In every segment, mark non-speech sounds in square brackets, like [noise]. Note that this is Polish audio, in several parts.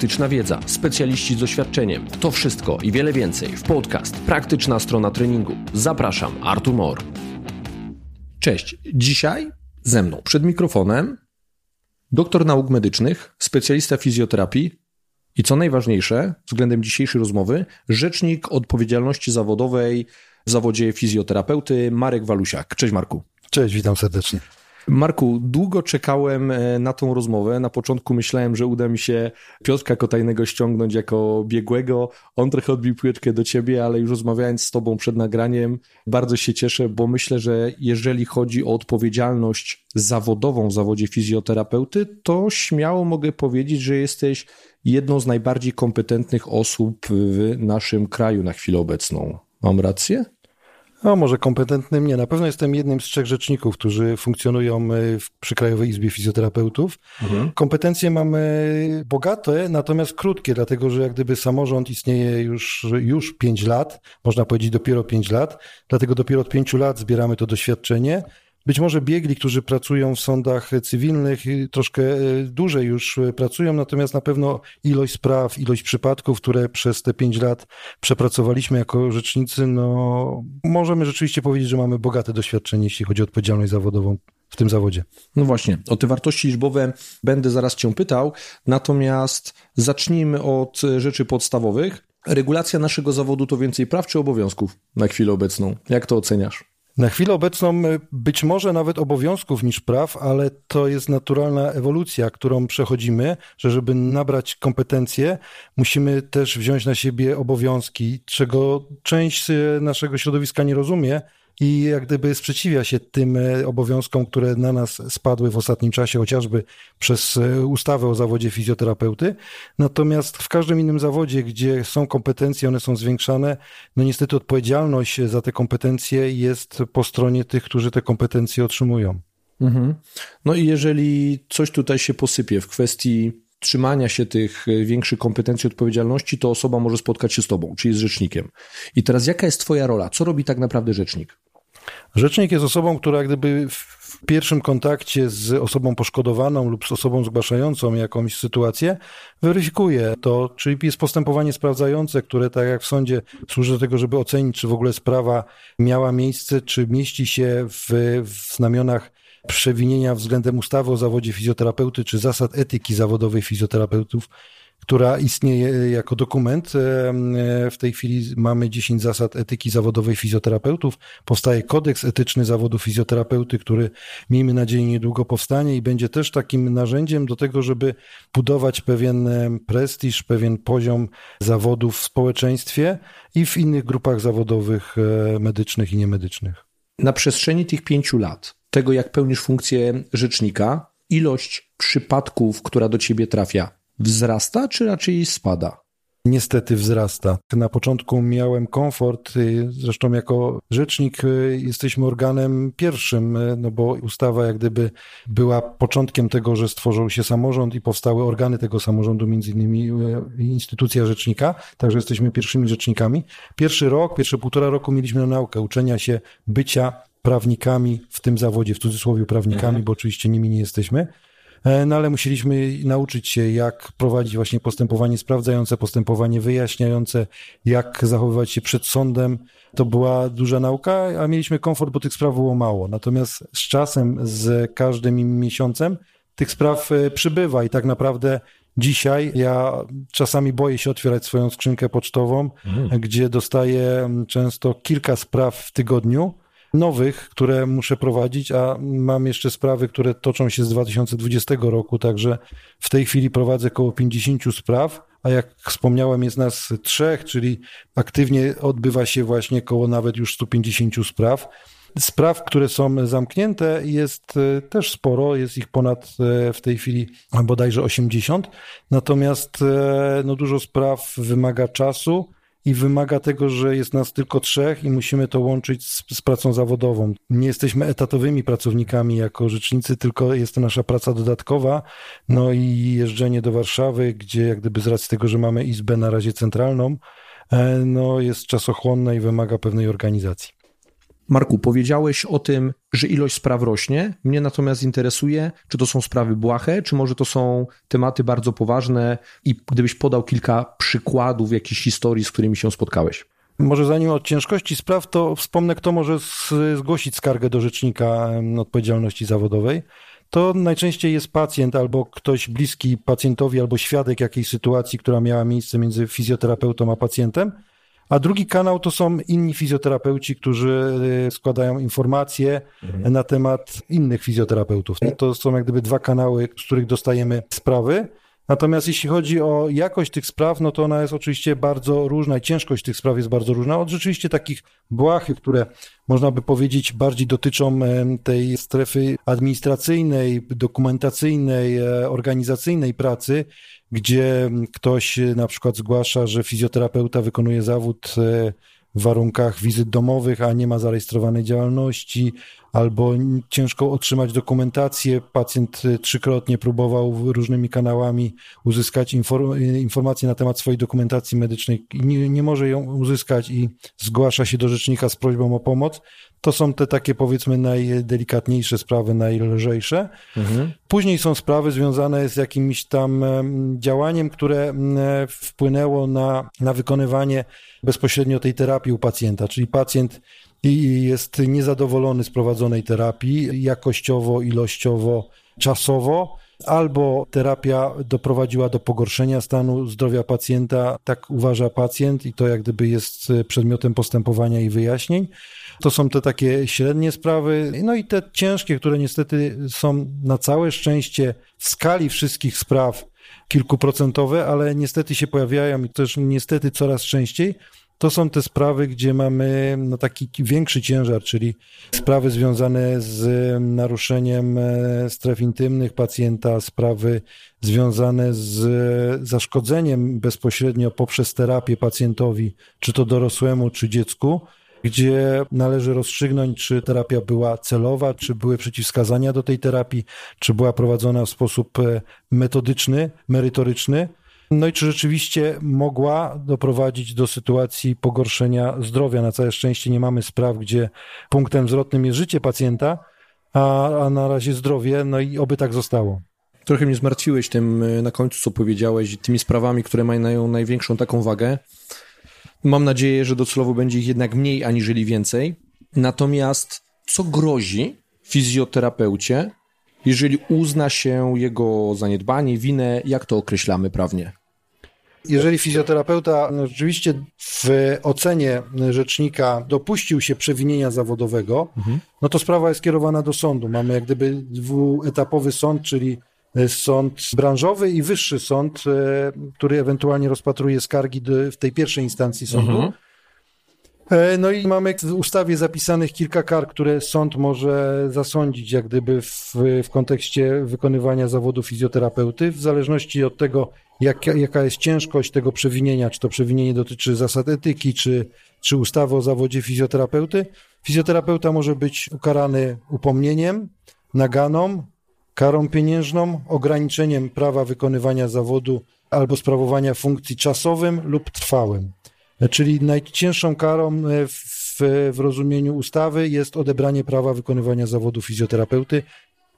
praktyczna wiedza, specjaliści z doświadczeniem. To wszystko i wiele więcej w podcast Praktyczna strona treningu. Zapraszam, Artur Mor. Cześć. Dzisiaj ze mną przed mikrofonem doktor nauk medycznych, specjalista fizjoterapii i co najważniejsze względem dzisiejszej rozmowy, rzecznik odpowiedzialności zawodowej w zawodzie fizjoterapeuty Marek Walusiak. Cześć Marku. Cześć, witam serdecznie. Marku, długo czekałem e, na tą rozmowę. Na początku myślałem, że uda mi się Piotrka Kotajnego ściągnąć jako biegłego. On trochę odbił piłeczkę do ciebie, ale już rozmawiając z tobą przed nagraniem, bardzo się cieszę, bo myślę, że jeżeli chodzi o odpowiedzialność zawodową w zawodzie fizjoterapeuty, to śmiało mogę powiedzieć, że jesteś jedną z najbardziej kompetentnych osób w naszym kraju na chwilę obecną. Mam rację? No, może kompetentnym nie. Na pewno jestem jednym z trzech rzeczników, którzy funkcjonują e, w, przy Krajowej Izbie Fizjoterapeutów. Mhm. Kompetencje mamy bogate, natomiast krótkie, dlatego że jak gdyby samorząd istnieje już, już 5 lat, można powiedzieć dopiero 5 lat, dlatego dopiero od 5 lat zbieramy to doświadczenie. Być może biegli, którzy pracują w sądach cywilnych, troszkę e, dłużej już e, pracują, natomiast na pewno ilość spraw, ilość przypadków, które przez te pięć lat przepracowaliśmy jako rzecznicy, no możemy rzeczywiście powiedzieć, że mamy bogate doświadczenie, jeśli chodzi o odpowiedzialność zawodową w tym zawodzie. No właśnie, o te wartości liczbowe będę zaraz Cię pytał, natomiast zacznijmy od rzeczy podstawowych. Regulacja naszego zawodu to więcej praw czy obowiązków na chwilę obecną? Jak to oceniasz? Na chwilę obecną być może nawet obowiązków niż praw, ale to jest naturalna ewolucja, którą przechodzimy, że żeby nabrać kompetencje, musimy też wziąć na siebie obowiązki, czego część e, naszego środowiska nie rozumie, i jak gdyby sprzeciwia się tym e, obowiązkom, które na nas spadły w ostatnim czasie, chociażby przez e, ustawę o zawodzie fizjoterapeuty. Natomiast w każdym innym zawodzie, gdzie są kompetencje, one są zwiększane, no niestety odpowiedzialność za te kompetencje jest po stronie tych, którzy te kompetencje otrzymują. Mhm. No i jeżeli coś tutaj się posypie w kwestii trzymania się tych e, większych kompetencji, odpowiedzialności, to osoba może spotkać się z tobą, czyli z rzecznikiem. I teraz jaka jest twoja rola? Co robi tak naprawdę rzecznik? Rzecznik jest osobą, która gdyby w pierwszym kontakcie z osobą poszkodowaną lub z osobą zgłaszającą jakąś sytuację weryfikuje to, czyli jest postępowanie sprawdzające, które tak jak w sądzie służy do tego, żeby ocenić, czy w ogóle sprawa miała miejsce, czy mieści się w, w znamionach przewinienia względem ustawy o zawodzie fizjoterapeuty, czy zasad etyki zawodowej fizjoterapeutów która istnieje jako dokument. W tej chwili mamy 10 zasad etyki zawodowej fizjoterapeutów. Powstaje kodeks etyczny zawodu fizjoterapeuty, który miejmy nadzieję niedługo powstanie i będzie też takim narzędziem do tego, żeby budować pewien prestiż, pewien poziom zawodów w społeczeństwie i w innych grupach zawodowych e, medycznych i niemedycznych. Na przestrzeni tych pięciu lat, tego jak pełnisz funkcję rzecznika, ilość przypadków, która do ciebie trafia, wzrasta, czy raczej spada? Niestety wzrasta. Na początku miałem komfort, y, zresztą jako rzecznik y, jesteśmy organem pierwszym, y, no bo ustawa jak gdyby była początkiem tego, że stworzył się samorząd i powstały organy tego samorządu, między innymi instytucja rzecznika, także jesteśmy pierwszymi rzecznikami. Pierwszy rok, pierwsze półtora roku mieliśmy na naukę uczenia się bycia prawnikami w tym zawodzie, w cudzysłowie prawnikami, mhm. bo oczywiście nimi nie jesteśmy. E, no ale musieliśmy nauczyć się, jak prowadzić właśnie postępowanie sprawdzające, postępowanie wyjaśniające, jak zachowywać się przed sądem. To była duża nauka, a mieliśmy komfort, bo tych spraw było mało. Natomiast z czasem, z każdym miesiącem tych spraw e, przybywa i tak naprawdę Dzisiaj ja czasami boję się otwierać swoją skrzynkę pocztową, mm. gdzie dostaję często kilka spraw w tygodniu, nowych, które muszę prowadzić, a mam jeszcze sprawy, które toczą się z 2020 roku, także w tej chwili prowadzę około 50 spraw, a jak wspomniałem, jest nas trzech, czyli aktywnie odbywa się właśnie około nawet już 150 spraw. Spraw, które są zamknięte, jest e, też sporo, jest ich ponad e, w tej chwili bodajże 80. Natomiast e, no, dużo spraw wymaga czasu i wymaga tego, że jest nas tylko trzech i musimy to łączyć z, z, pracą zawodową. Nie jesteśmy etatowymi pracownikami jako rzecznicy, tylko jest to nasza praca dodatkowa. No i jeżdżenie do Warszawy, gdzie jak gdyby z racji tego, że mamy izbę na razie centralną, e, no jest czasochłonne i wymaga pewnej organizacji. Marku, powiedziałeś o tym, że ilość spraw rośnie. Mnie natomiast interesuje, czy to są sprawy błahe, czy może to są tematy bardzo poważne i gdybyś podał kilka przykładów jakichś historii, z którymi się spotkałeś. Może zanim od ciężkości spraw, to wspomnę, kto może zgłosić skargę do rzecznika odpowiedzialności zawodowej. To najczęściej jest pacjent albo ktoś bliski pacjentowi, albo świadek jakiejś sytuacji, która miała miejsce między fizjoterapeutą a pacjentem. A drugi kanał to są inni fizjoterapeuci, którzy y, składają informacje mhm. na temat innych fizjoterapeutów. To są jak gdyby dwa kanały, z których dostajemy sprawy. Natomiast jeśli chodzi o jakość tych spraw, no to ona jest oczywiście bardzo różna i ciężkość tych spraw jest bardzo różna. Od rzeczywiście takich błahych, które można by powiedzieć bardziej dotyczą tej strefy administracyjnej, dokumentacyjnej, e, organizacyjnej pracy, gdzie ktoś na przykład zgłasza, że fizjoterapeuta wykonuje zawód e, w warunkach wizyt domowych, a nie ma zarejestrowanej działalności, albo ciężko otrzymać dokumentację. Pacjent y, trzykrotnie próbował różnymi kanałami uzyskać y, informacje na temat swojej dokumentacji medycznej i nie, nie może ją uzyskać i zgłasza się do rzecznika z prośbą o pomoc. To są te takie powiedzmy najdelikatniejsze sprawy, najlżejsze. Mhm. Później są sprawy związane z jakimś tam działaniem, które wpłynęło na, na wykonywanie bezpośrednio tej terapii u pacjenta, czyli pacjent jest niezadowolony z prowadzonej terapii jakościowo, ilościowo, czasowo, albo terapia doprowadziła do pogorszenia stanu zdrowia pacjenta, tak uważa pacjent i to jak gdyby jest przedmiotem postępowania i wyjaśnień. To są te takie średnie sprawy, no i te ciężkie, które niestety są na całe szczęście w skali wszystkich spraw kilkuprocentowe, ale niestety się pojawiają i też niestety coraz częściej to są te sprawy, gdzie mamy no, taki większy ciężar, czyli sprawy związane z naruszeniem e, stref intymnych pacjenta, sprawy związane z zaszkodzeniem bezpośrednio poprzez terapię pacjentowi, czy to dorosłemu, czy dziecku, gdzie należy rozstrzygnąć, czy terapia była celowa, czy były przeciwwskazania do tej terapii, czy była prowadzona w sposób e, metodyczny, merytoryczny no i czy rzeczywiście mogła doprowadzić do sytuacji pogorszenia zdrowia? Na całe szczęście nie mamy spraw, gdzie punktem zwrotnym jest życie pacjenta, a, a na razie zdrowie, no i oby tak zostało. Trochę mnie zmartwiłeś tym e, na końcu, co powiedziałeś, tymi sprawami, które mają największą taką wagę. Mam nadzieję, że docelowo będzie ich jednak mniej aniżeli więcej. Natomiast co grozi fizjoterapeucie, jeżeli uzna się jego zaniedbanie, winę, jak to określamy prawnie? Jeżeli fizjoterapeuta no, rzeczywiście w ocenie rzecznika dopuścił się przewinienia zawodowego, mhm. no to sprawa jest kierowana do sądu. Mamy jak gdyby dwuetapowy sąd, czyli sąd branżowy i wyższy sąd, e, który ewentualnie rozpatruje skargi w tej pierwszej instancji sądu. Mhm. E, no i mamy w ustawie zapisanych kilka kar, które sąd może zasądzić, jak gdyby w, w kontekście wykonywania zawodu fizjoterapeuty, w zależności od tego, jak, jaka jest ciężkość tego przewinienia, czy to przewinienie dotyczy zasad etyki, czy, czy ustawy o zawodzie fizjoterapeuty. Fizjoterapeuta może być ukarany upomnieniem, naganą, karą pieniężną, ograniczeniem prawa wykonywania zawodu albo sprawowania funkcji czasowym lub trwałym. Czyli najcięższą karą e, w, w rozumieniu ustawy jest odebranie prawa wykonywania zawodu fizjoterapeuty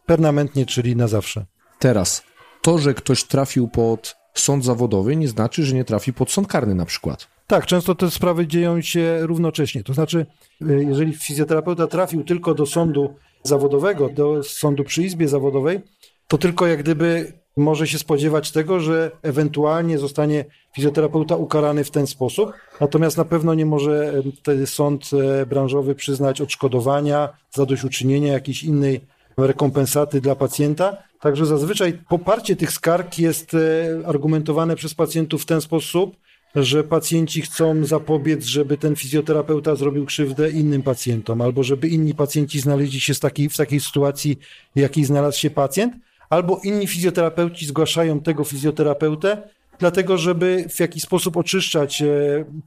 permanentnie, czyli na zawsze. Teraz, to, że ktoś trafił pod sąd zawodowy, nie znaczy, że nie trafi pod sąd karny na przykład. Tak, często te sprawy dzieją się równocześnie. To znaczy, e, jeżeli fizjoterapeuta trafił tylko do sądu zawodowego, do sądu przy izbie zawodowej, to tylko jak gdyby może się spodziewać tego, że ewentualnie zostanie fizjoterapeuta ukarany w ten sposób, natomiast na pewno nie może wtedy sąd e, branżowy przyznać odszkodowania, zadośćuczynienia, jakiejś innej rekompensaty dla pacjenta. Także zazwyczaj poparcie tych skarg jest e, argumentowane przez pacjentów w ten sposób, że pacjenci chcą zapobiec, żeby ten fizjoterapeuta zrobił krzywdę innym pacjentom, albo żeby inni pacjenci znaleźli się takiej, w takiej sytuacji, w jakiej znalazł się pacjent albo inni fizjoterapeuci zgłaszają tego fizjoterapeutę, dlatego żeby w jakiś sposób oczyszczać e,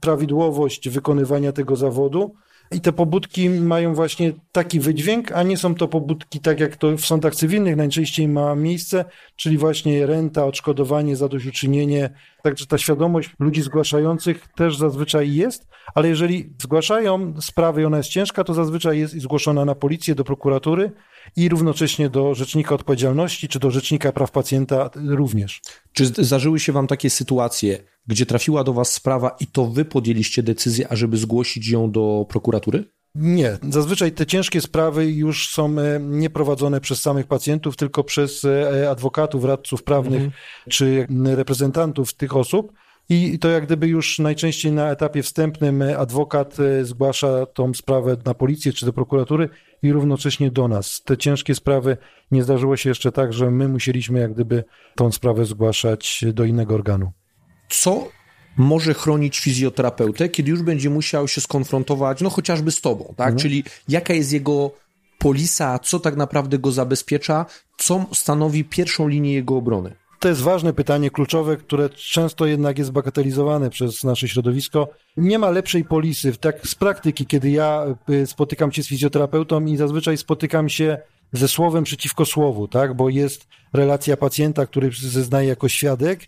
prawidłowość wykonywania tego zawodu, i te pobudki mają właśnie taki wydźwięk, a nie są to pobudki tak jak to w sądach cywilnych najczęściej ma miejsce, czyli właśnie renta, odszkodowanie, zadośćuczynienie. Także ta świadomość ludzi zgłaszających też zazwyczaj jest, ale jeżeli zgłaszają sprawę i ona jest ciężka, to zazwyczaj jest zgłoszona na policję, do prokuratury i równocześnie do Rzecznika Odpowiedzialności czy do Rzecznika Praw Pacjenta również. Czy zdarzyły się Wam takie sytuacje, gdzie trafiła do Was sprawa i to Wy podjęliście decyzję, ażeby zgłosić ją do prokuratury? Nie, zazwyczaj te ciężkie sprawy już są e, nie prowadzone przez samych pacjentów, tylko przez e, adwokatów, radców prawnych mhm. czy reprezentantów tych osób. I to jak gdyby już najczęściej na etapie wstępnym adwokat e, zgłasza tą sprawę na policję czy do prokuratury i równocześnie do nas. Te ciężkie sprawy nie zdarzyło się jeszcze tak, że my musieliśmy jak gdyby tą sprawę zgłaszać do innego organu. Co może chronić fizjoterapeutę, kiedy już będzie musiał się skonfrontować, no chociażby z tobą, tak? Mhm. Czyli jaka jest jego polisa, co tak naprawdę go zabezpiecza, co stanowi pierwszą linię jego obrony? To jest ważne pytanie, kluczowe, które często jednak jest bagatelizowane przez nasze środowisko. Nie ma lepszej polisy. Tak z praktyki, kiedy ja y, spotykam się z fizjoterapeutą i zazwyczaj spotykam się ze słowem przeciwko słowu, tak? Bo jest relacja pacjenta, który zeznaje jako świadek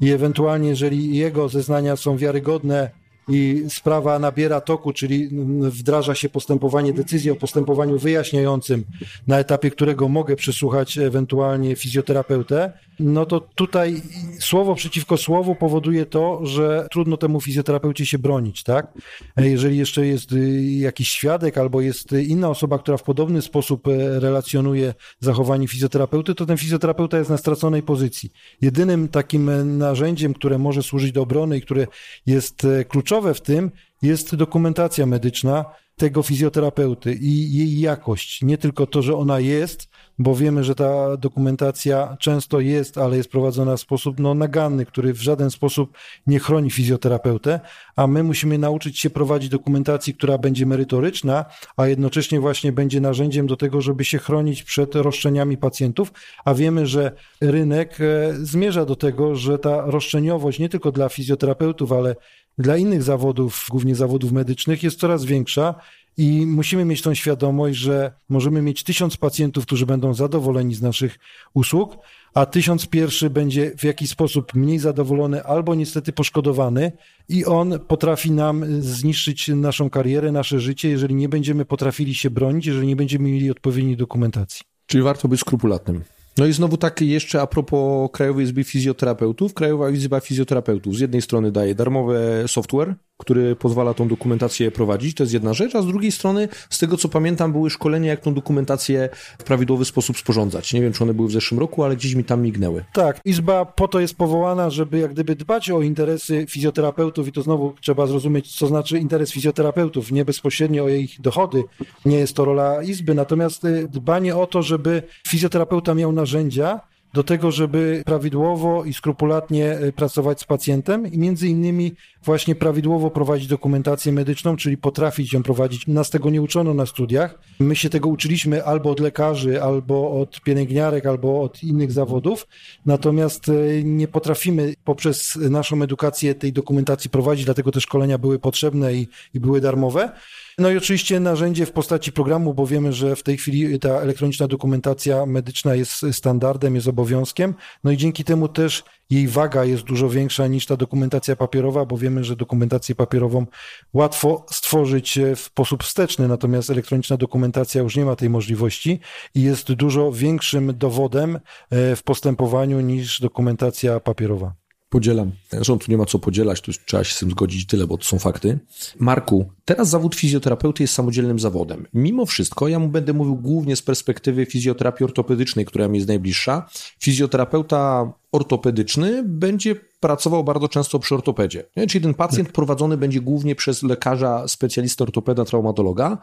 i ewentualnie, jeżeli jego zeznania są wiarygodne, i sprawa nabiera toku, czyli wdraża się postępowanie, decyzja o postępowaniu wyjaśniającym, na etapie którego mogę przesłuchać ewentualnie fizjoterapeutę, no to tutaj słowo przeciwko słowu powoduje to, że trudno temu fizjoterapeucie się bronić, tak? Jeżeli jeszcze jest y, jakiś świadek albo jest inna osoba, która w podobny sposób e, relacjonuje zachowanie fizjoterapeuty, to ten fizjoterapeuta jest na straconej pozycji. Jedynym takim e, narzędziem, które może służyć do obrony i które jest e, kluczowe w tym, jest dokumentacja medyczna tego fizjoterapeuty i jej jakość. Nie tylko to, że ona jest, bo wiemy, że ta dokumentacja często jest, ale jest prowadzona w sposób no, naganny, który w żaden sposób nie chroni fizjoterapeutę, a my musimy nauczyć się prowadzić dokumentacji, która będzie merytoryczna, a jednocześnie właśnie będzie narzędziem do tego, żeby się chronić przed roszczeniami pacjentów, a wiemy, że rynek e, zmierza do tego, że ta roszczeniowość nie tylko dla fizjoterapeutów, ale dla innych zawodów, głównie zawodów medycznych, jest coraz większa i musimy mieć tą świadomość, że możemy mieć tysiąc pacjentów, którzy będą zadowoleni z naszych usług, a tysiąc pierwszy będzie w jakiś sposób mniej zadowolony albo niestety poszkodowany i on potrafi nam zniszczyć naszą karierę, nasze życie, jeżeli nie będziemy potrafili się bronić, jeżeli nie będziemy mieli odpowiedniej dokumentacji. Czyli warto być skrupulatnym. No i znowu tak jeszcze a propos Krajowej Izby Fizjoterapeutów. Krajowa Izba Fizjoterapeutów z jednej strony daje darmowy software, który pozwala tą dokumentację prowadzić, to jest jedna rzecz, a z drugiej strony, z tego co pamiętam, były szkolenia, jak tą dokumentację w prawidłowy sposób sporządzać. Nie wiem, czy one były w zeszłym roku, ale gdzieś mi tam mignęły. Tak, Izba po to jest powołana, żeby jak gdyby dbać o interesy fizjoterapeutów i to znowu trzeba zrozumieć, co znaczy interes fizjoterapeutów, nie bezpośrednio o ich dochody. Nie jest to rola Izby, natomiast y, dbanie o to, żeby fizjoterapeuta miał narzędzia, do tego, żeby prawidłowo i skrupulatnie e, pracować z pacjentem i między innymi właśnie prawidłowo prowadzić dokumentację medyczną, czyli potrafić ją prowadzić. Nas tego nie uczono na studiach. My się tego uczyliśmy albo od lekarzy, albo od pielęgniarek, albo od innych zawodów. Natomiast e, nie potrafimy poprzez naszą edukację tej dokumentacji prowadzić, dlatego te szkolenia były potrzebne i, i były darmowe. No i oczywiście narzędzie w postaci programu, bo wiemy, że w tej chwili ta elektroniczna dokumentacja medyczna jest standardem, jest obowiązkiem. No i dzięki temu też jej waga jest dużo większa niż ta dokumentacja papierowa, bo wiemy, że dokumentację papierową łatwo stworzyć w sposób wsteczny, natomiast elektroniczna dokumentacja już nie ma tej możliwości i jest dużo większym dowodem e, w postępowaniu niż dokumentacja papierowa. Podzielam. Zresztą tu nie ma co podzielać, tu trzeba się z tym zgodzić tyle, bo to są fakty. Marku, teraz zawód fizjoterapeuty jest samodzielnym zawodem. Mimo wszystko, ja mu będę mówił głównie z perspektywy fizjoterapii ortopedycznej, która mi jest najbliższa. Fizjoterapeuta ortopedyczny będzie pracował bardzo często przy ortopedzie. Nie? Czyli ten pacjent tak. prowadzony będzie głównie przez lekarza, specjalistę ortopeda, traumatologa.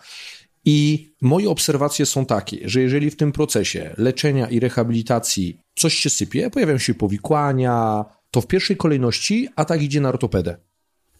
I moje obserwacje są takie, że jeżeli w tym procesie leczenia i rehabilitacji coś się sypie, pojawiają się powikłania, to w pierwszej kolejności atak idzie na ortopedę.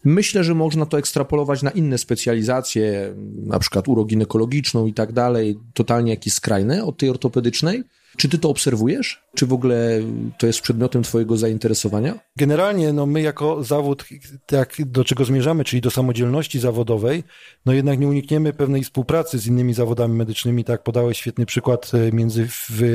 Myślę, że można to ekstrapolować na inne specjalizacje, na przykład uroginekologiczną i tak dalej, totalnie jakieś skrajne od tej ortopedycznej, Czy ty to obserwujesz? Czy w ogóle to jest przedmiotem twojego zainteresowania? Generalnie no my jako zawód, tak do czego zmierzamy, czyli do samodzielności zawodowej, no jednak nie unikniemy pewnej współpracy z innymi zawodami medycznymi. Tak podałeś świetny przykład e, między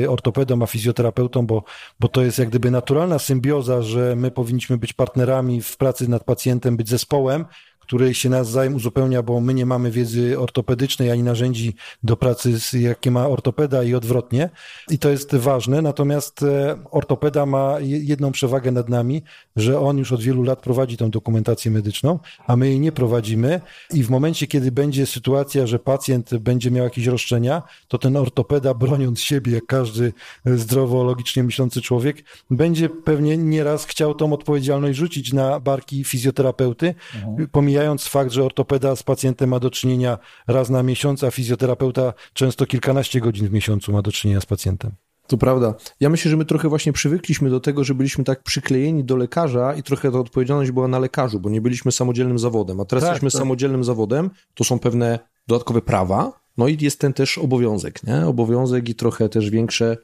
ortopedą a fizjoterapeutą, bo, bo to jest jak gdyby naturalna symbioza, że my powinniśmy być partnerami w pracy nad pacjentem, być zespołem, który się nawzajem uzupełnia, bo my nie mamy wiedzy ortopedycznej ani narzędzi do pracy, jakie ma ortopeda i odwrotnie. I to jest ważne. Natomiast e, ortopeda ma jedną przewagę nad nami, że on już od wielu lat prowadzi tą dokumentację medyczną, a my jej nie prowadzimy. I w momencie, kiedy będzie sytuacja, że pacjent będzie miał jakieś roszczenia, to ten ortopeda, broniąc siebie, jak każdy zdrowo, logicznie myślący człowiek, będzie pewnie nieraz chciał tą odpowiedzialność rzucić na barki fizjoterapeuty, mhm. Pomijając fakt, że ortopeda z pacjentem ma do czynienia raz na miesiąc, a fizjoterapeuta często kilkanaście godzin w miesiącu ma do czynienia z pacjentem. To prawda. Ja myślę, że my trochę właśnie przywykliśmy do tego, że byliśmy tak przyklejeni do lekarza i trochę ta odpowiedzialność była na lekarzu, bo nie byliśmy samodzielnym zawodem. A teraz tak, jesteśmy tak. samodzielnym zawodem, to są pewne dodatkowe prawa, no i jest ten też obowiązek, nie? Obowiązek i trochę też większe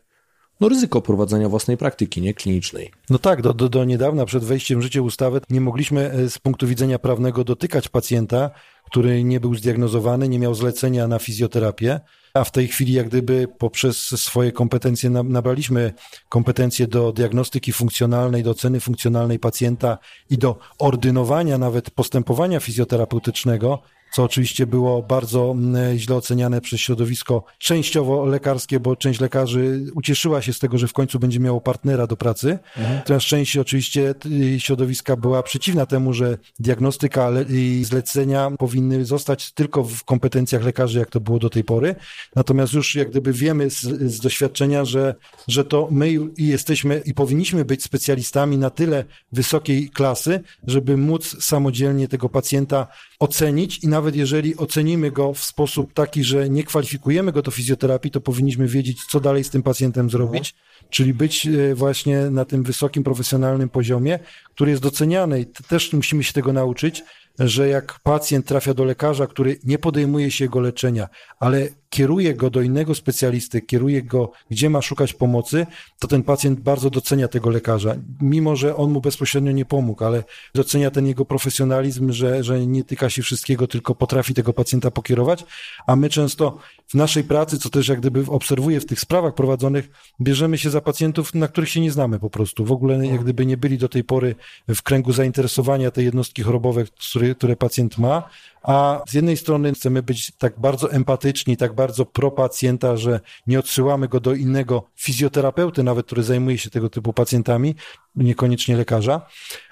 no, ryzyko prowadzenia własnej praktyki, nie klinicznej. No tak, do, do, do niedawna, przed wejściem w życie ustawy, nie mogliśmy e, z punktu widzenia prawnego dotykać pacjenta, który nie był zdiagnozowany, nie miał zlecenia na fizjoterapię, a w tej chwili jak gdyby poprzez swoje kompetencje nabraliśmy kompetencje do diagnostyki funkcjonalnej, do oceny funkcjonalnej pacjenta i do ordynowania nawet postępowania fizjoterapeutycznego, co oczywiście było bardzo mm, źle oceniane przez środowisko częściowo lekarskie, bo część lekarzy ucieszyła się z tego, że w końcu będzie miało partnera do pracy. Mhm. Natomiast część oczywiście środowiska była przeciwna temu, że diagnostyka i zlecenia powinny zostać tylko w kompetencjach lekarzy, jak to było do tej pory. Natomiast już jak gdyby wiemy z, z doświadczenia, że, że to my jesteśmy i powinniśmy być specjalistami na tyle wysokiej klasy, żeby móc samodzielnie tego pacjenta ocenić i nawet jeżeli ocenimy go w sposób taki, że nie kwalifikujemy go do fizjoterapii, to powinniśmy wiedzieć, co dalej z tym pacjentem zrobić, czyli być e, właśnie na tym wysokim profesjonalnym poziomie, który jest doceniany. I też musimy się tego nauczyć, że jak pacjent trafia do lekarza, który nie podejmuje się jego leczenia, ale kieruje go do innego specjalisty, kieruje go, gdzie ma szukać pomocy, to ten pacjent bardzo docenia tego lekarza. Mimo, że on mu bezpośrednio nie pomógł, ale docenia ten jego profesjonalizm, że, że nie tyka się wszystkiego, tylko potrafi tego pacjenta pokierować, a my często w naszej pracy, co też jak gdyby obserwuję w tych sprawach prowadzonych, bierzemy się za pacjentów, na których się nie znamy po prostu. W ogóle jak gdyby nie byli do tej pory w kręgu zainteresowania tej jednostki chorobowe, które, które pacjent ma, a z jednej strony chcemy być tak bardzo empatyczni, tak bardzo pro pacjenta, że nie odsyłamy go do innego fizjoterapeuty, nawet który zajmuje się tego typu pacjentami, niekoniecznie lekarza,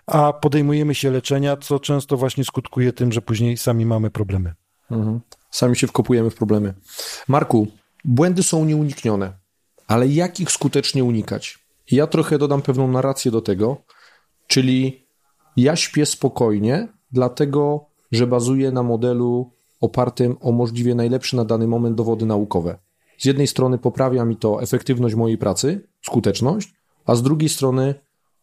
a podejmujemy się leczenia, co często właśnie skutkuje tym, że później sami mamy problemy. Mhm. Sami się wkopujemy w problemy. Marku, błędy są nieuniknione, ale jak ich skutecznie unikać? Ja trochę dodam pewną narrację do tego, czyli ja śpię spokojnie, dlatego że bazuje na modelu opartym o możliwie najlepsze na dany moment dowody naukowe. Z jednej strony poprawia mi to efektywność mojej pracy, skuteczność, a z drugiej strony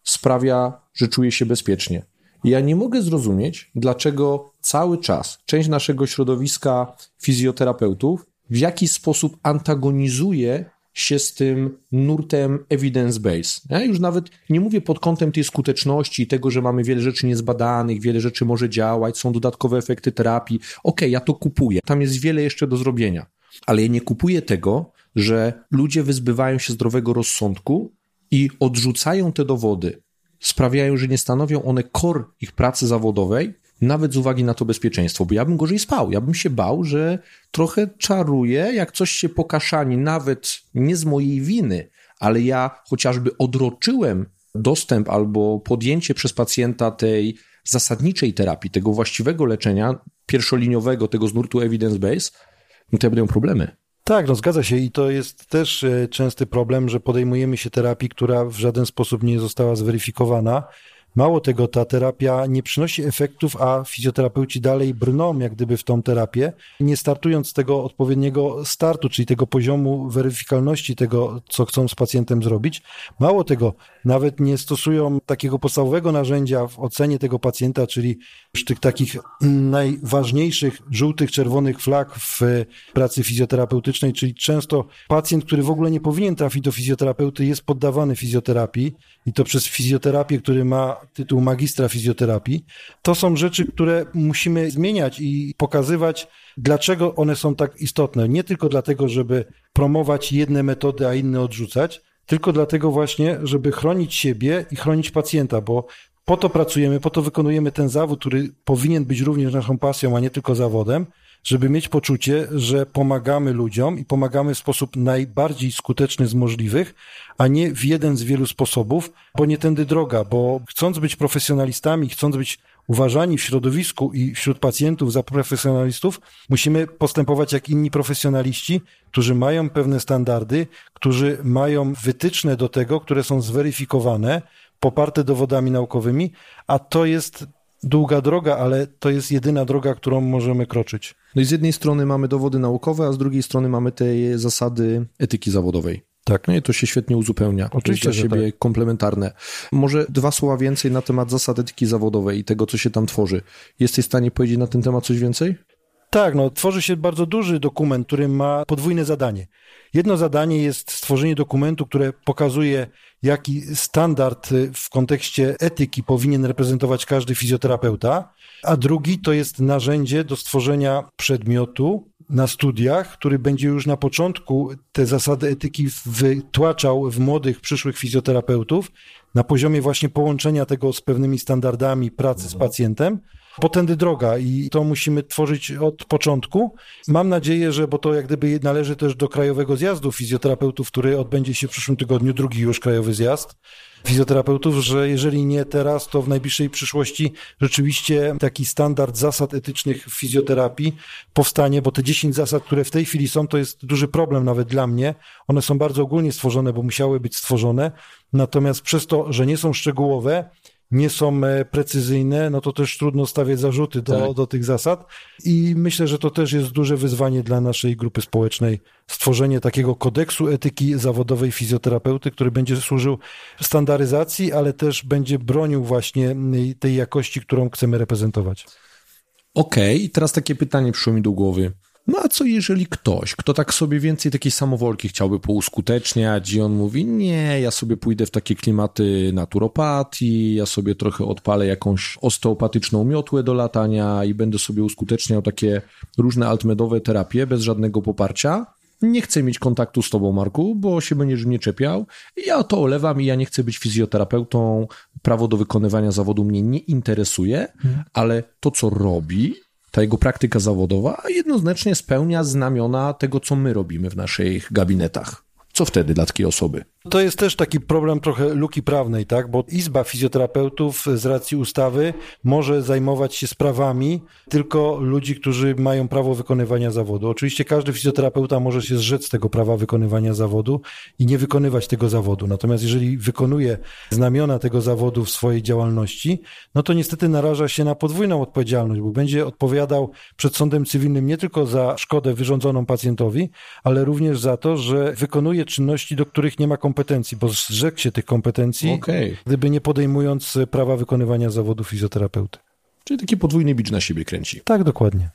sprawia, że czuję się bezpiecznie. Ja nie mogę zrozumieć, dlaczego cały czas część naszego środowiska fizjoterapeutów w jakiś sposób antagonizuje się z tym nurtem evidence-based. Ja już nawet nie mówię pod kątem tej skuteczności i tego, że mamy wiele rzeczy niezbadanych, wiele rzeczy może działać, są dodatkowe efekty terapii. Okej, okay, ja to kupuję. Tam jest wiele jeszcze do zrobienia. Ale ja nie kupuję tego, że ludzie wyzbywają się zdrowego rozsądku i odrzucają te dowody. Sprawiają, że nie stanowią one kor ich pracy zawodowej, nawet z uwagi na to bezpieczeństwo, bo ja bym gorzej spał. Ja bym się bał, że trochę czaruję, jak coś się pokaszani, nawet nie z mojej winy, ale ja chociażby odroczyłem dostęp albo podjęcie przez pacjenta tej zasadniczej terapii, tego właściwego leczenia, pierwszoliniowego, tego z nurtu evidence-based, no to ja będę miał problemy. Tak, no zgadza się i to jest też e, częsty problem, że podejmujemy się terapii, która w żaden sposób nie została zweryfikowana Mało tego, ta terapia nie przynosi efektów, a fizjoterapeuci dalej brną jak gdyby w tą terapię, nie startując z tego odpowiedniego startu, czyli tego poziomu weryfikalności tego, co chcą z pacjentem zrobić. Mało tego, nawet nie stosują takiego podstawowego narzędzia w ocenie tego pacjenta, czyli tych takich najważniejszych żółtych, czerwonych flag w pracy fizjoterapeutycznej, czyli często pacjent, który w ogóle nie powinien trafić do fizjoterapeuty, jest poddawany fizjoterapii i to przez fizjoterapię, który ma tytuł magistra fizjoterapii. To są rzeczy, które musimy zmieniać i pokazywać, dlaczego one są tak istotne. Nie tylko dlatego, żeby promować jedne metody, a inne odrzucać, tylko dlatego właśnie, żeby chronić siebie i chronić pacjenta, bo po to pracujemy, po to wykonujemy ten zawód, który powinien być również naszą pasją, a nie tylko zawodem, żeby mieć poczucie, że pomagamy ludziom i pomagamy w sposób najbardziej skuteczny z możliwych, a nie w jeden z wielu sposobów, bo nie tędy droga, bo chcąc być profesjonalistami, chcąc być uważani w środowisku i wśród pacjentów za profesjonalistów, musimy postępować jak inni profesjonaliści, którzy mają pewne standardy, którzy mają wytyczne do tego, które są zweryfikowane, poparte dowodami naukowymi, a to jest długa droga, ale to jest jedyna droga, którą możemy kroczyć. No i z jednej strony mamy dowody naukowe, a z drugiej strony mamy te zasady etyki zawodowej. Tak. No i to się świetnie uzupełnia. Oczywiście, jest dla siebie tak. komplementarne. Może dwa słowa więcej na temat zasad etyki zawodowej i tego, co się tam tworzy. Jesteś w stanie powiedzieć na ten temat coś więcej? Tak, no tworzy się bardzo duży dokument, który ma podwójne zadanie. Jedno zadanie jest stworzenie dokumentu, które pokazuje, jaki standard w kontekście etyki powinien reprezentować każdy fizjoterapeuta, a drugi to jest narzędzie do stworzenia przedmiotu na studiach, który będzie już na początku te zasady etyki wytłaczał w młodych, przyszłych fizjoterapeutów na poziomie właśnie połączenia tego z pewnymi standardami pracy z pacjentem, potędy droga i to musimy tworzyć od początku. Mam nadzieję, że, bo to jak gdyby należy też do Krajowego Zjazdu Fizjoterapeutów, który odbędzie się w przyszłym tygodniu, drugi już Krajowy Zjazd fizjoterapeutów, że jeżeli nie teraz, to w najbliższej przyszłości rzeczywiście taki standard zasad etycznych w fizjoterapii powstanie, bo te 10 zasad, które w tej chwili są, to jest duży problem nawet dla mnie. One są bardzo ogólnie stworzone, bo musiały być stworzone, natomiast przez to, że nie są szczegółowe, nie są e, precyzyjne, no to też trudno stawiać zarzuty do, tak. do tych zasad. I myślę, że to też jest duże wyzwanie dla naszej grupy społecznej. Stworzenie takiego kodeksu etyki zawodowej fizjoterapeuty, który będzie służył standaryzacji, ale też będzie bronił właśnie tej jakości, którą chcemy reprezentować. Okej, okay. teraz takie pytanie przyszło mi do głowy. No a co jeżeli ktoś, kto tak sobie więcej takiej samowolki chciałby pouskuteczniać i on mówi, nie, ja sobie pójdę w takie klimaty naturopatii, ja sobie trochę odpalę jakąś osteopatyczną miotłę do latania i będę sobie uskuteczniał takie różne altmedowe terapie bez żadnego poparcia. Nie chcę mieć kontaktu z tobą, Marku, bo się będziesz mnie czepiał. Ja to olewam i ja nie chcę być fizjoterapeutą. Prawo do wykonywania zawodu mnie nie interesuje, hmm. ale to, co robi, ta jego praktyka zawodowa jednoznacznie spełnia znamiona tego, co my robimy w naszych gabinetach. Co wtedy dla takiej osoby? To jest też taki problem trochę luki prawnej, tak? Bo Izba Fizjoterapeutów z racji ustawy może zajmować się sprawami tylko ludzi, którzy mają prawo wykonywania zawodu. Oczywiście każdy fizjoterapeuta może się zrzec tego prawa wykonywania zawodu i nie wykonywać tego zawodu. Natomiast jeżeli wykonuje znamiona tego zawodu w swojej działalności, no to niestety naraża się na podwójną odpowiedzialność, bo będzie odpowiadał przed sądem cywilnym nie tylko za szkodę wyrządzoną pacjentowi, ale również za to, że wykonuje czynności, do których nie ma kompetencji kompetencji, bo zrzekł się tych kompetencji, okay. gdyby nie podejmując prawa wykonywania zawodu fizjoterapeuty. Czyli taki podwójny bicz na siebie kręci. Tak, dokładnie.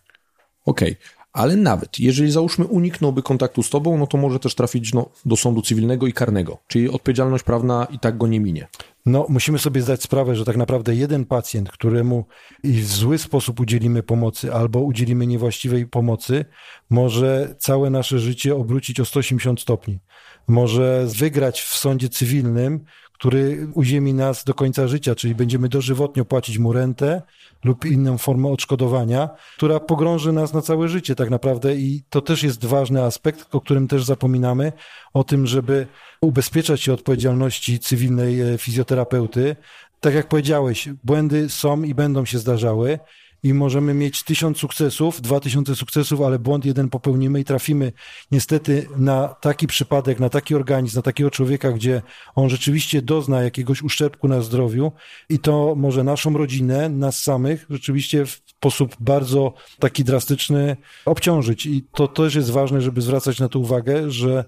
Okej, okay. ale nawet jeżeli załóżmy uniknąłby kontaktu z tobą, no to może też trafić no, do sądu cywilnego i karnego, czyli odpowiedzialność prawna i tak go nie minie. No, musimy sobie zdać sprawę, że tak naprawdę jeden pacjent, któremu w zły sposób udzielimy pomocy albo udzielimy niewłaściwej pomocy, może całe nasze życie obrócić o 180 stopni może wygrać w sądzie cywilnym, który uziemi nas do końca życia, czyli będziemy dożywotnio płacić mu rentę lub inną formę odszkodowania, która pogrąży nas na całe życie tak naprawdę i to też jest ważny aspekt, o którym też zapominamy, o tym, żeby ubezpieczać się odpowiedzialności cywilnej e, fizjoterapeuty. Tak jak powiedziałeś, błędy są i będą się zdarzały i możemy mieć tysiąc sukcesów, dwa tysiące sukcesów, ale błąd jeden popełnimy i trafimy niestety na taki przypadek, na taki organizm, na takiego człowieka, gdzie on rzeczywiście dozna jakiegoś uszczerbku na zdrowiu i to może naszą rodzinę, nas samych rzeczywiście w sposób bardzo taki drastyczny obciążyć. I to też jest ważne, żeby zwracać na to uwagę, że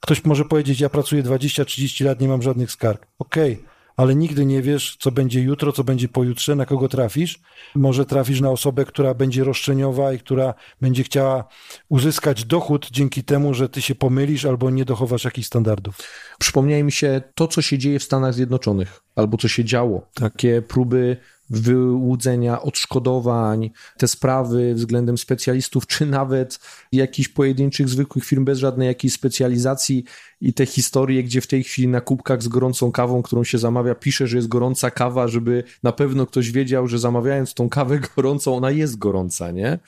ktoś może powiedzieć, ja pracuję 20-30 lat, nie mam żadnych skarg. Okej. Okay ale nigdy nie wiesz, co będzie jutro, co będzie pojutrze, na kogo trafisz. Może trafisz na osobę, która będzie roszczeniowa i która będzie chciała uzyskać dochód dzięki temu, że ty się pomylisz albo nie dochowasz jakichś standardów. Przypomniało mi się to, co się dzieje w Stanach Zjednoczonych, albo co się działo. Takie próby wyłudzenia odszkodowań, te sprawy względem specjalistów, czy nawet jakichś pojedynczych, zwykłych firm bez żadnej jakiejś specjalizacji i te historie, gdzie w tej chwili na kubkach z gorącą kawą, którą się zamawia, pisze, że jest gorąca kawa, żeby na pewno ktoś wiedział, że zamawiając tą kawę gorącą, ona jest gorąca, nie?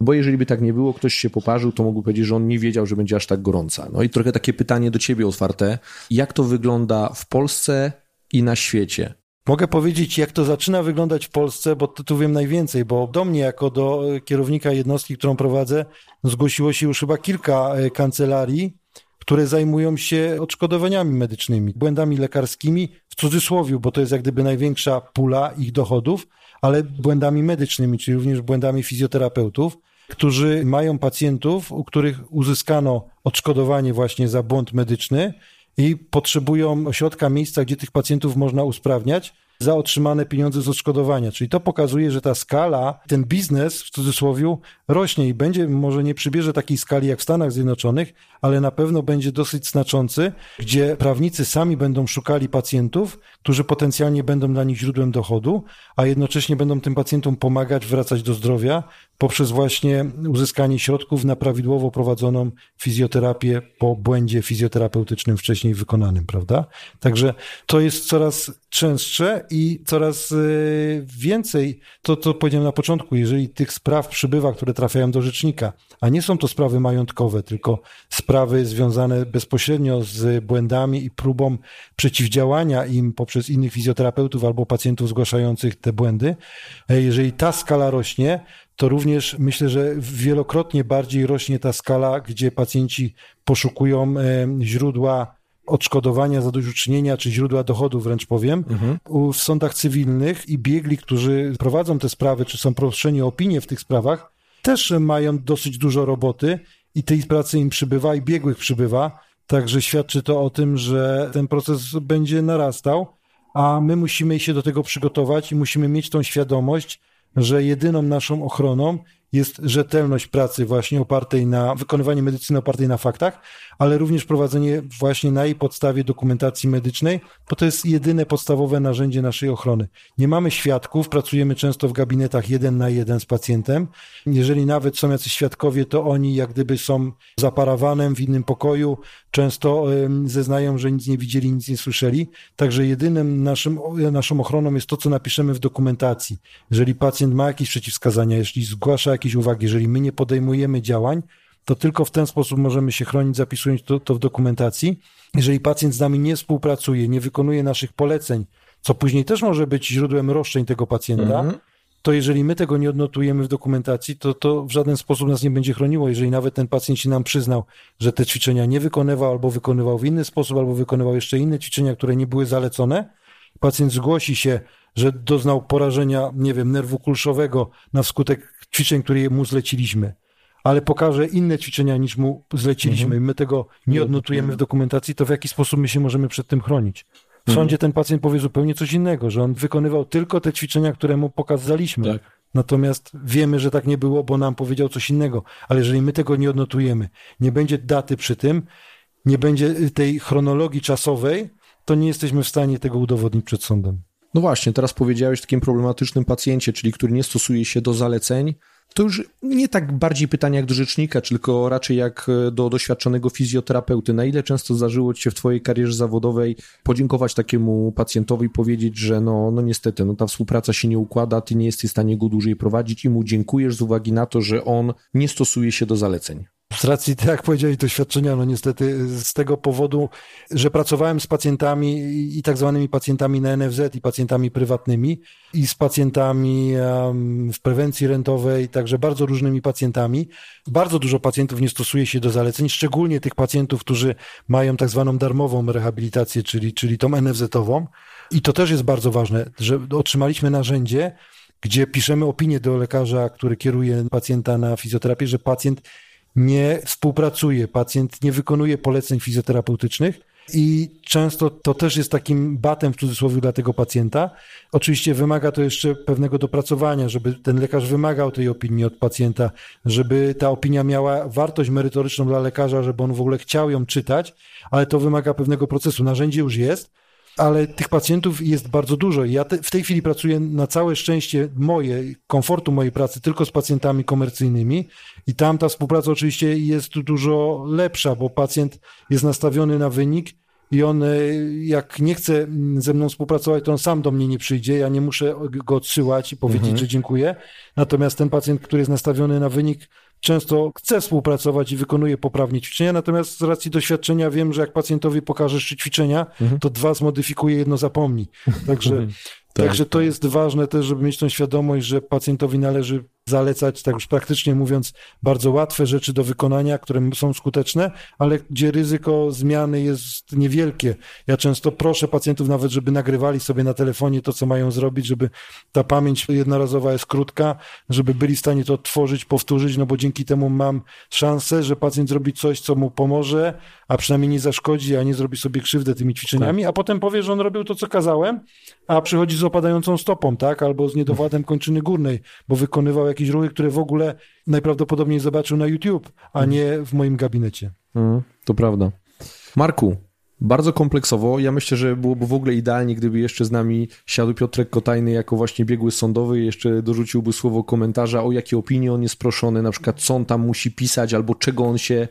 Bo jeżeli by tak nie było, ktoś się poparzył, to mógł powiedzieć, że on nie wiedział, że będzie aż tak gorąca. No i trochę takie pytanie do ciebie otwarte. Jak to wygląda w Polsce i na świecie? Mogę powiedzieć, jak to zaczyna wyglądać w Polsce, bo tu wiem najwięcej, bo do mnie, jako do kierownika jednostki, którą prowadzę, zgłosiło się już chyba kilka e, kancelarii, które zajmują się odszkodowaniami medycznymi, błędami lekarskimi, w cudzysłowie, bo to jest jak gdyby największa pula ich dochodów, ale błędami medycznymi, czyli również błędami fizjoterapeutów, którzy mają pacjentów, u których uzyskano odszkodowanie właśnie za błąd medyczny, i potrzebują ośrodka, miejsca, gdzie tych pacjentów można usprawniać za otrzymane pieniądze z odszkodowania. Czyli to pokazuje, że ta skala, ten biznes w cudzysłowie rośnie i będzie, może nie przybierze takiej skali jak w Stanach Zjednoczonych, ale na pewno będzie dosyć znaczący, gdzie prawnicy sami będą szukali pacjentów, którzy potencjalnie będą dla nich źródłem dochodu, a jednocześnie będą tym pacjentom pomagać wracać do zdrowia poprzez właśnie uzyskanie środków na prawidłowo prowadzoną fizjoterapię po błędzie fizjoterapeutycznym wcześniej wykonanym, prawda? Także to jest coraz częstsze i coraz y, więcej, to co powiedziałem na początku, jeżeli tych spraw przybywa, które trafiają do rzecznika, a nie są to sprawy majątkowe, tylko sprawy związane bezpośrednio z błędami i próbą przeciwdziałania im poprzez innych fizjoterapeutów albo pacjentów zgłaszających te błędy, e, jeżeli ta skala rośnie, to również myślę, że wielokrotnie bardziej rośnie ta skala, gdzie pacjenci poszukują e, źródła odszkodowania, zadośćuczynienia, czy źródła dochodu, wręcz powiem, mhm. w sądach cywilnych i biegli, którzy prowadzą te sprawy, czy są proszeni o opinię w tych sprawach, też mają dosyć dużo roboty i tej pracy im przybywa i biegłych przybywa, także świadczy to o tym, że ten proces będzie narastał, a my musimy się do tego przygotować i musimy mieć tą świadomość, że jedyną naszą ochroną jest rzetelność pracy właśnie opartej na, wykonywanie medycyny opartej na faktach, ale również prowadzenie właśnie na jej podstawie dokumentacji medycznej, bo to jest jedyne podstawowe narzędzie naszej ochrony. Nie mamy świadków, pracujemy często w gabinetach jeden na jeden z pacjentem. Jeżeli nawet są jacyś świadkowie, to oni jak gdyby są za parawanem w innym pokoju, często zeznają, że nic nie widzieli, nic nie słyszeli. Także jedynym naszym, naszą ochroną jest to, co napiszemy w dokumentacji. Jeżeli pacjent ma jakieś przeciwwskazania, jeśli zgłasza jakieś uwagi, jeżeli my nie podejmujemy działań, to tylko w ten sposób możemy się chronić, zapisując to, to w dokumentacji. Jeżeli pacjent z nami nie współpracuje, nie wykonuje naszych poleceń, co później też może być źródłem roszczeń tego pacjenta, mhm. to jeżeli my tego nie odnotujemy w dokumentacji, to to w żaden sposób nas nie będzie chroniło. Jeżeli nawet ten pacjent się nam przyznał, że te ćwiczenia nie wykonywał, albo wykonywał w inny sposób, albo wykonywał jeszcze inne ćwiczenia, które nie były zalecone, pacjent zgłosi się, że doznał porażenia, nie wiem, nerwu kulszowego na skutek ćwiczeń, które mu zleciliśmy ale pokaże inne ćwiczenia niż mu zleciliśmy mhm. i my tego nie odnotujemy w dokumentacji, to w jaki sposób my się możemy przed tym chronić? W mhm. sądzie ten pacjent powie zupełnie coś innego, że on wykonywał tylko te ćwiczenia, które mu pokazaliśmy. Tak. Natomiast wiemy, że tak nie było, bo nam powiedział coś innego. Ale jeżeli my tego nie odnotujemy, nie będzie daty przy tym, nie będzie tej chronologii czasowej, to nie jesteśmy w stanie tego udowodnić przed sądem. No właśnie, teraz powiedziałeś o takim problematycznym pacjencie, czyli który nie stosuje się do zaleceń, to już nie tak bardziej pytanie jak do rzecznika, tylko raczej jak e, do doświadczonego fizjoterapeuty. Na ile często zdarzyło ci się w twojej karierze zawodowej podziękować takiemu pacjentowi, powiedzieć, że no, no niestety, no ta współpraca się nie układa, ty nie jesteś w stanie go dłużej prowadzić i mu dziękujesz z uwagi na to, że on nie stosuje się do zaleceń? Z racji, tak jak powiedziałeś, doświadczenia, no niestety z tego powodu, że pracowałem z pacjentami i tak zwanymi pacjentami na NFZ i pacjentami prywatnymi i z pacjentami w prewencji rentowej, także bardzo różnymi pacjentami. Bardzo dużo pacjentów nie stosuje się do zaleceń, szczególnie tych pacjentów, którzy mają tak zwaną darmową rehabilitację, czyli, czyli tą NFZ-ową. I to też jest bardzo ważne, że otrzymaliśmy narzędzie, gdzie piszemy opinię do lekarza, który kieruje pacjenta na fizjoterapię, że pacjent nie współpracuje, pacjent nie wykonuje poleceń fizjoterapeutycznych. I często to też jest takim batem w cudzysłowie dla tego pacjenta. Oczywiście wymaga to jeszcze pewnego dopracowania, żeby ten lekarz wymagał tej opinii od pacjenta, żeby ta opinia miała wartość merytoryczną dla lekarza, żeby on w ogóle chciał ją czytać, ale to wymaga pewnego procesu. Narzędzie już jest, ale tych pacjentów jest bardzo dużo. Ja te, w tej chwili pracuję na całe szczęście moje, komfortu mojej pracy tylko z pacjentami komercyjnymi i tam ta współpraca oczywiście jest dużo lepsza, bo pacjent jest nastawiony na wynik i on e, jak nie chce ze mną współpracować, to on sam do mnie nie przyjdzie, ja nie muszę go odsyłać i powiedzieć, mhm. że dziękuję. Natomiast ten pacjent, który jest nastawiony na wynik, często chce współpracować i wykonuje poprawnie ćwiczenia, natomiast z racji doświadczenia wiem, że jak pacjentowi pokażesz ćwiczenia, mhm. to dwa zmodyfikuje, jedno zapomni. Także, [laughs] tak. także to jest ważne też, żeby mieć tą świadomość, że pacjentowi należy zalecać, tak już praktycznie mówiąc, bardzo łatwe rzeczy do wykonania, które są skuteczne, ale gdzie ryzyko zmiany jest niewielkie. Ja często proszę pacjentów nawet, żeby nagrywali sobie na telefonie to, co mają zrobić, żeby ta pamięć jednorazowa jest krótka, żeby byli w stanie to odtworzyć, powtórzyć, no bo dzięki temu mam szansę, że pacjent zrobi coś, co mu pomoże, a przynajmniej nie zaszkodzi, a nie zrobi sobie krzywdę tymi ćwiczeniami, tak. a potem powie, że on robił to, co kazałem, a przychodzi z opadającą stopą, tak, albo z niedowładem kończyny górnej, bo wykonywał jakieś ruchy, które w ogóle najprawdopodobniej zobaczył na YouTube, a nie w moim gabinecie. Mm, to prawda. Marku, bardzo kompleksowo. Ja myślę, że byłoby w ogóle idealnie, gdyby jeszcze z nami siadł Piotrek Kotajny jako właśnie biegły sądowy i jeszcze dorzuciłby słowo komentarza, o jakie opinie on jest proszony, na przykład co on tam musi pisać, albo czego on się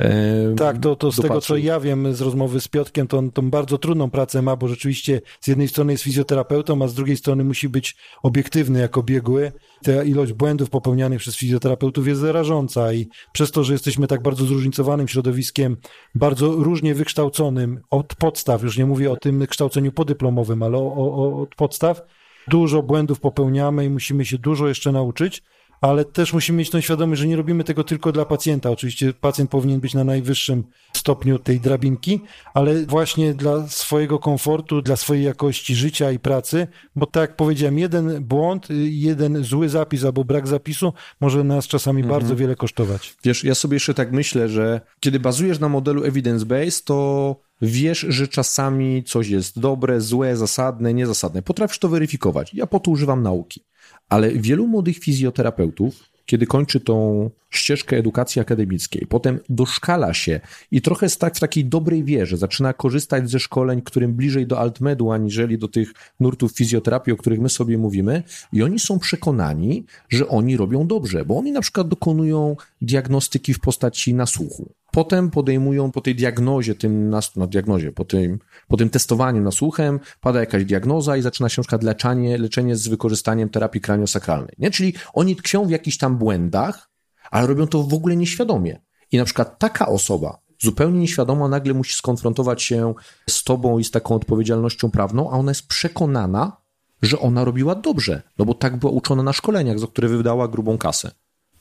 e, Tak, to, to z tego, co ja wiem z rozmowy z Piotkiem, to on tą bardzo trudną pracę ma, bo rzeczywiście z jednej strony jest fizjoterapeutą, a z drugiej strony musi być obiektywny jako biegły. Ta ilość błędów popełnianych przez fizjoterapeutów jest zarażąca i przez to, że jesteśmy tak bardzo zróżnicowanym środowiskiem, bardzo różnie wykształconym, od podstaw, już nie mówię o tym kształceniu podyplomowym, ale o, o, od podstaw, dużo błędów popełniamy i musimy się dużo jeszcze nauczyć ale też musimy mieć tą świadomość, że nie robimy tego tylko dla pacjenta. Oczywiście pacjent powinien być na najwyższym stopniu tej drabinki, ale właśnie dla swojego komfortu, dla swojej jakości życia i pracy, bo tak jak powiedziałem, jeden błąd, jeden zły zapis albo brak zapisu może nas czasami mhm. bardzo wiele kosztować. Wiesz, ja sobie jeszcze tak myślę, że kiedy bazujesz na modelu evidence-based, to wiesz, że czasami coś jest dobre, złe, zasadne, niezasadne. Potrafisz to weryfikować. Ja po to używam nauki. Ale wielu młodych fizjoterapeutów, kiedy kończy tą ścieżkę edukacji akademickiej, potem doszkala się i trochę tak w takiej dobrej wierze, zaczyna korzystać ze szkoleń, którym bliżej do altmedu, aniżeli do tych nurtów fizjoterapii, o których my sobie mówimy, i oni są przekonani, że oni robią dobrze, bo oni na przykład dokonują diagnostyki w postaci nasłuchu. Potem podejmują po tej diagnozie, tym na no, diagnozie, po tym, po tym testowaniu nasłuchem, pada jakaś diagnoza i zaczyna się na przykład leczenie, leczenie z wykorzystaniem terapii kraniosakralnej. Nie? Czyli oni tkwią w jakichś tam błędach, ale robią to w ogóle nieświadomie. I na przykład taka osoba, zupełnie nieświadoma, nagle musi skonfrontować się z tobą i z taką odpowiedzialnością prawną, a ona jest przekonana, że ona robiła dobrze, no bo tak była uczona na szkoleniach, za które wydała grubą kasę.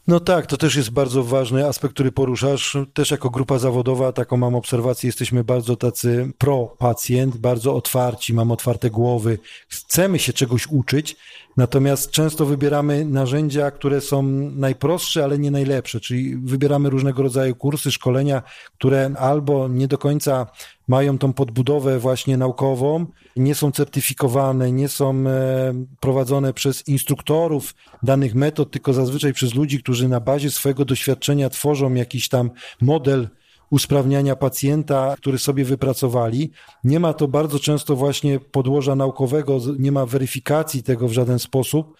No tak, to też jest bardzo ważny aspekt, który poruszasz. Też jako grupa zawodowa, taką mam obserwację, jesteśmy bardzo tacy pro-pacjent, bardzo otwarci, mam otwarte głowy, chcemy się czegoś uczyć, natomiast często wybieramy narzędzia, które są najprostsze, ale nie najlepsze, czyli wybieramy różnego rodzaju kursy, szkolenia, które albo nie do końca mają tą podbudowę właśnie naukową, nie są certyfikowane, nie są e, prowadzone przez instruktorów danych metod, tylko zazwyczaj przez ludzi, którzy na bazie swojego doświadczenia tworzą jakiś tam model usprawniania pacjenta, który sobie wypracowali. Nie ma to bardzo często właśnie podłoża naukowego, nie ma weryfikacji tego w żaden sposób.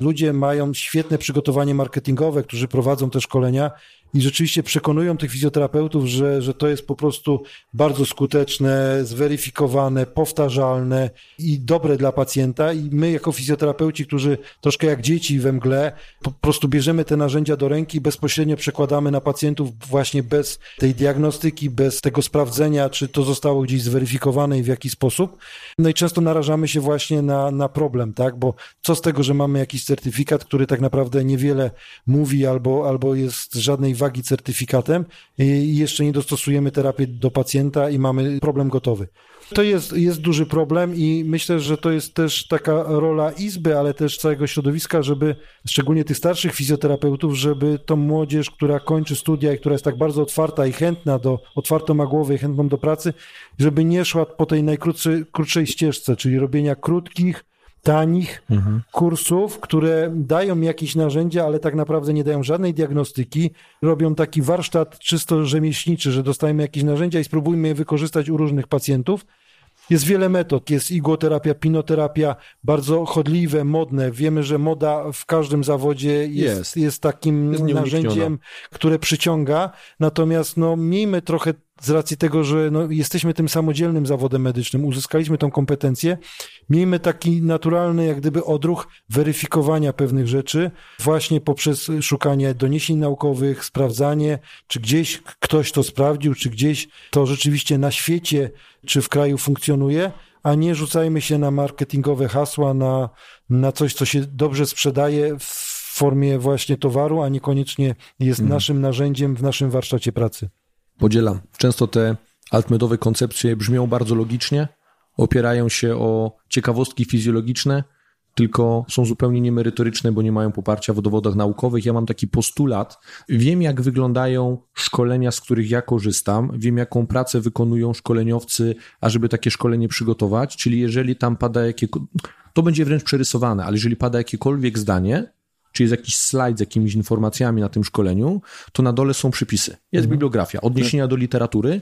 Ludzie mają świetne przygotowanie marketingowe, którzy prowadzą te szkolenia i rzeczywiście przekonują tych fizjoterapeutów, że, że to jest po prostu bardzo skuteczne, zweryfikowane, powtarzalne i dobre dla pacjenta. I my, jako fizjoterapeuci, którzy troszkę jak dzieci we mgle, po prostu bierzemy te narzędzia do ręki, bezpośrednio przekładamy na pacjentów właśnie bez tej diagnostyki, bez tego sprawdzenia, czy to zostało gdzieś zweryfikowane i w jaki sposób. No i często narażamy się właśnie na, na problem, tak? Bo co z tego, że mamy jakiś certyfikat, który tak naprawdę niewiele mówi albo, albo jest żadnej wagi certyfikatem i jeszcze nie dostosujemy terapii do pacjenta i mamy problem gotowy. To jest, jest duży problem i myślę, że to jest też taka rola Izby, ale też całego środowiska, żeby, szczególnie tych starszych fizjoterapeutów, żeby tą młodzież, która kończy studia i która jest tak bardzo otwarta i chętna do, otwartą ma głowę i chętną do pracy, żeby nie szła po tej najkrótszej ścieżce, czyli robienia krótkich, tanich mhm. kursów, które dają jakieś narzędzia, ale tak naprawdę nie dają żadnej diagnostyki. Robią taki warsztat czysto rzemieślniczy, że dostajemy jakieś narzędzia i spróbujmy je wykorzystać u różnych pacjentów. Jest wiele metod, jest igłoterapia, pinoterapia, bardzo chodliwe, modne. Wiemy, że moda w każdym zawodzie jest, jest. jest takim jest narzędziem, które przyciąga. Natomiast no, miejmy trochę z racji tego, że no, jesteśmy tym samodzielnym zawodem medycznym, uzyskaliśmy tą kompetencję, miejmy taki naturalny, jak gdyby odruch weryfikowania pewnych rzeczy, właśnie poprzez szukanie doniesień naukowych, sprawdzanie, czy gdzieś ktoś to sprawdził, czy gdzieś to rzeczywiście na świecie, czy w kraju funkcjonuje, a nie rzucajmy się na marketingowe hasła, na, na coś, co się dobrze sprzedaje w formie właśnie towaru, a niekoniecznie jest mhm. naszym narzędziem w naszym warsztacie pracy. Podzielam. Często te altmedowe koncepcje brzmią bardzo logicznie, opierają się o ciekawostki fizjologiczne, tylko są zupełnie niemerytoryczne, bo nie mają poparcia w dowodach naukowych. Ja mam taki postulat. Wiem, jak wyglądają szkolenia, z których ja korzystam, wiem, jaką pracę wykonują szkoleniowcy, ażeby takie szkolenie przygotować. Czyli jeżeli tam pada jakie. To będzie wręcz przerysowane, ale jeżeli pada jakiekolwiek zdanie, czy jest jakiś slajd z jakimiś informacjami na tym szkoleniu, to na dole są przypisy. Jest mhm. bibliografia, odniesienia do literatury.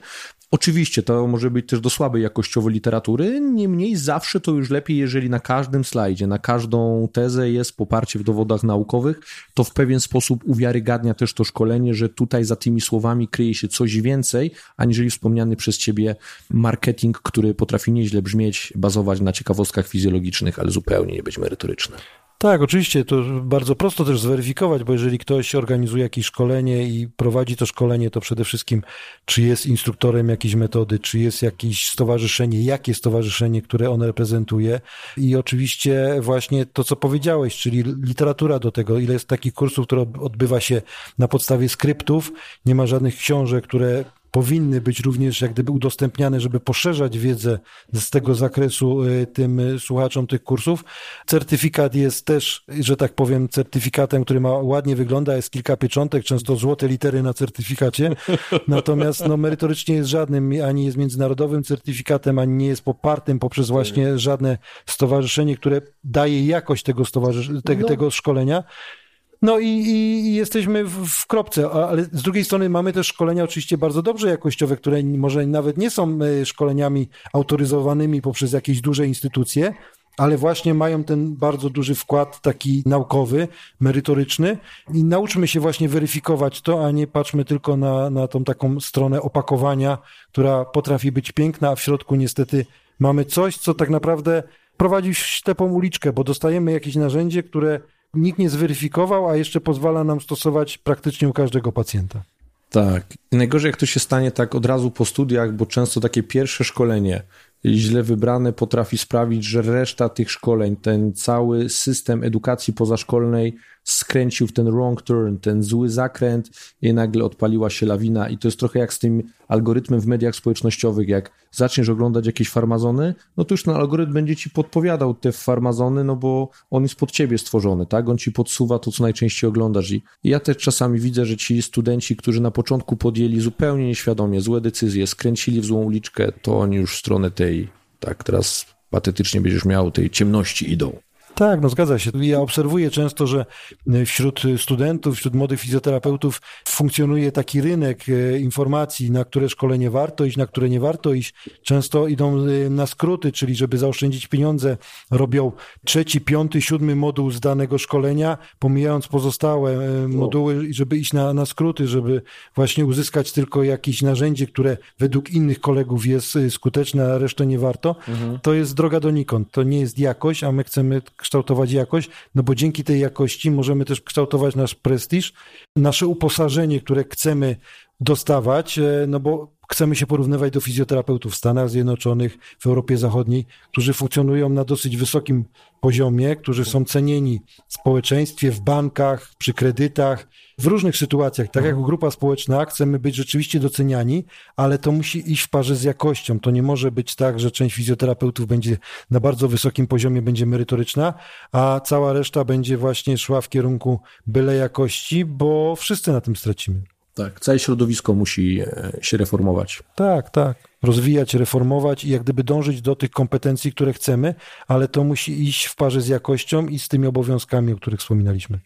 Oczywiście to może być też do słabej jakościowo literatury, niemniej zawsze to już lepiej, jeżeli na każdym slajdzie, na każdą tezę jest poparcie w dowodach naukowych, to w pewien sposób uwiarygadnia też to szkolenie, że tutaj za tymi słowami kryje się coś więcej, aniżeli wspomniany przez ciebie marketing, który potrafi nieźle brzmieć, bazować na ciekawostkach fizjologicznych, ale zupełnie nie być merytoryczny. Tak, oczywiście, to bardzo prosto też zweryfikować, bo jeżeli ktoś organizuje jakieś szkolenie i prowadzi to szkolenie, to przede wszystkim, czy jest instruktorem jakiejś metody, czy jest jakieś stowarzyszenie, jakie stowarzyszenie, które on reprezentuje. I oczywiście właśnie to, co powiedziałeś, czyli literatura do tego, ile jest takich kursów, które odbywa się na podstawie skryptów, nie ma żadnych książek, które powinny być również jak gdyby udostępniane, żeby poszerzać wiedzę z tego zakresu y, tym y, słuchaczom tych kursów. Certyfikat jest też, że tak powiem, certyfikatem, który ma ładnie wygląda, jest kilka pieczątek, często złote litery na certyfikacie, [laughs] natomiast no, merytorycznie jest żadnym, ani jest międzynarodowym certyfikatem, ani nie jest popartym poprzez właśnie żadne stowarzyszenie, które daje jakość tego, stowarzysz- te, no. tego szkolenia. No i, i, jesteśmy w, kropce, ale z drugiej strony mamy też szkolenia oczywiście bardzo dobrze jakościowe, które może nawet nie są e, szkoleniami autoryzowanymi poprzez jakieś duże instytucje, ale właśnie mają ten bardzo duży wkład taki naukowy, merytoryczny. I nauczmy się właśnie weryfikować to, a nie patrzmy tylko na, na tą taką stronę opakowania, która potrafi być piękna, a w środku niestety mamy coś, co tak naprawdę prowadzi w ślepą uliczkę, bo dostajemy jakieś narzędzie, które nikt nie zweryfikował, a jeszcze pozwala nam stosować praktycznie u każdego pacjenta. Tak. Najgorzej, jak to się stanie tak od razu po studiach, bo często takie pierwsze szkolenie źle wybrane potrafi sprawić, że reszta tych szkoleń, ten cały system edukacji pozaszkolnej skręcił w ten wrong turn, ten zły zakręt i nagle odpaliła się lawina i to jest trochę jak z tym algorytmem w mediach społecznościowych, jak zaczniesz oglądać jakieś farmazony, no to już ten algorytm będzie ci podpowiadał te farmazony, no bo on jest pod ciebie stworzony, tak? On ci podsuwa to, co najczęściej oglądasz i ja też czasami widzę, że ci studenci, którzy na początku podjęli zupełnie nieświadomie złe decyzje, skręcili w złą uliczkę, to oni już w stronę tej, tak, teraz patetycznie będziesz miał, tej ciemności idą. Tak, no zgadza się. Ja obserwuję często, że wśród studentów, wśród młodych fizjoterapeutów funkcjonuje taki rynek e, informacji, na które szkolenie warto iść, na które nie warto iść. Często idą e, na skróty, czyli żeby zaoszczędzić pieniądze, robią trzeci, piąty, siódmy moduł z danego szkolenia, pomijając pozostałe e, moduły, żeby iść na, na skróty, żeby właśnie uzyskać tylko jakieś narzędzie, które według innych kolegów jest skuteczne, a resztę nie warto. Mhm. To jest droga donikąd. To nie jest jakość, a my chcemy kształtować jakość, no bo dzięki tej jakości możemy też kształtować nasz prestiż, nasze uposażenie, które chcemy dostawać, e, no bo chcemy się porównywać do fizjoterapeutów w Stanach Zjednoczonych, w Europie Zachodniej, którzy funkcjonują na dosyć wysokim poziomie, którzy są cenieni w społeczeństwie, w bankach, przy kredytach, w różnych sytuacjach. Tak jak grupa społeczna chcemy być rzeczywiście doceniani, ale to musi iść w parze z jakością. To nie może być tak, że część fizjoterapeutów będzie na bardzo wysokim poziomie, będzie merytoryczna, a cała reszta będzie właśnie szła w kierunku byle jakości, bo wszyscy na tym stracimy. Tak, całe środowisko musi e, się reformować. Tak, tak. Rozwijać, reformować i jak gdyby dążyć do tych kompetencji, które chcemy, ale to musi iść w parze z jakością i z tymi obowiązkami, o których wspominaliśmy.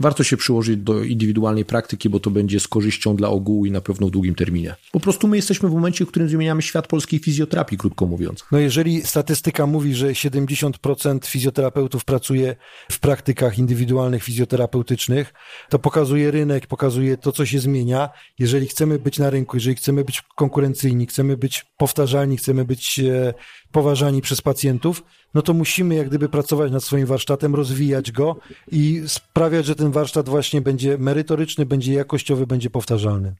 Warto się przyłożyć do indywidualnej praktyki, bo to będzie z korzyścią dla ogółu i na pewno w długim terminie. Po prostu my jesteśmy w momencie, w którym zmieniamy świat polskiej fizjoterapii, krótko mówiąc. No jeżeli statystyka mówi, że 70% fizjoterapeutów pracuje w praktykach indywidualnych fizjoterapeutycznych, to pokazuje rynek, pokazuje to, co się zmienia. Jeżeli chcemy być na rynku, jeżeli chcemy być konkurencyjni, chcemy być powtarzalni, chcemy być e, poważani przez pacjentów, no to musimy jak gdyby pracować nad swoim warsztatem, rozwijać go i sprawiać, że ten warsztat właśnie będzie merytoryczny, będzie jakościowy, będzie powtarzalny.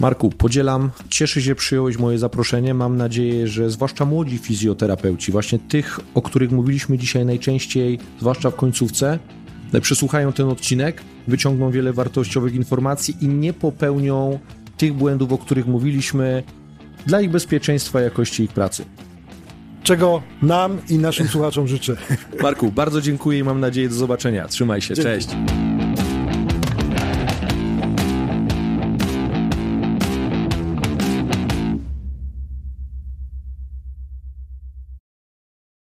Marku, podzielam, cieszę się, przyjąłeś moje zaproszenie. Mam nadzieję, że zwłaszcza młodzi fizjoterapeuci, właśnie tych, o których mówiliśmy dzisiaj najczęściej, zwłaszcza w końcówce, przesłuchają ten odcinek, wyciągną wiele wartościowych informacji i nie popełnią tych błędów, o których mówiliśmy, dla ich bezpieczeństwa i jakości ich pracy czego nam i naszym słuchaczom życzę. Marku, bardzo dziękuję i mam nadzieję do zobaczenia. Trzymaj się, Dzięki. cześć.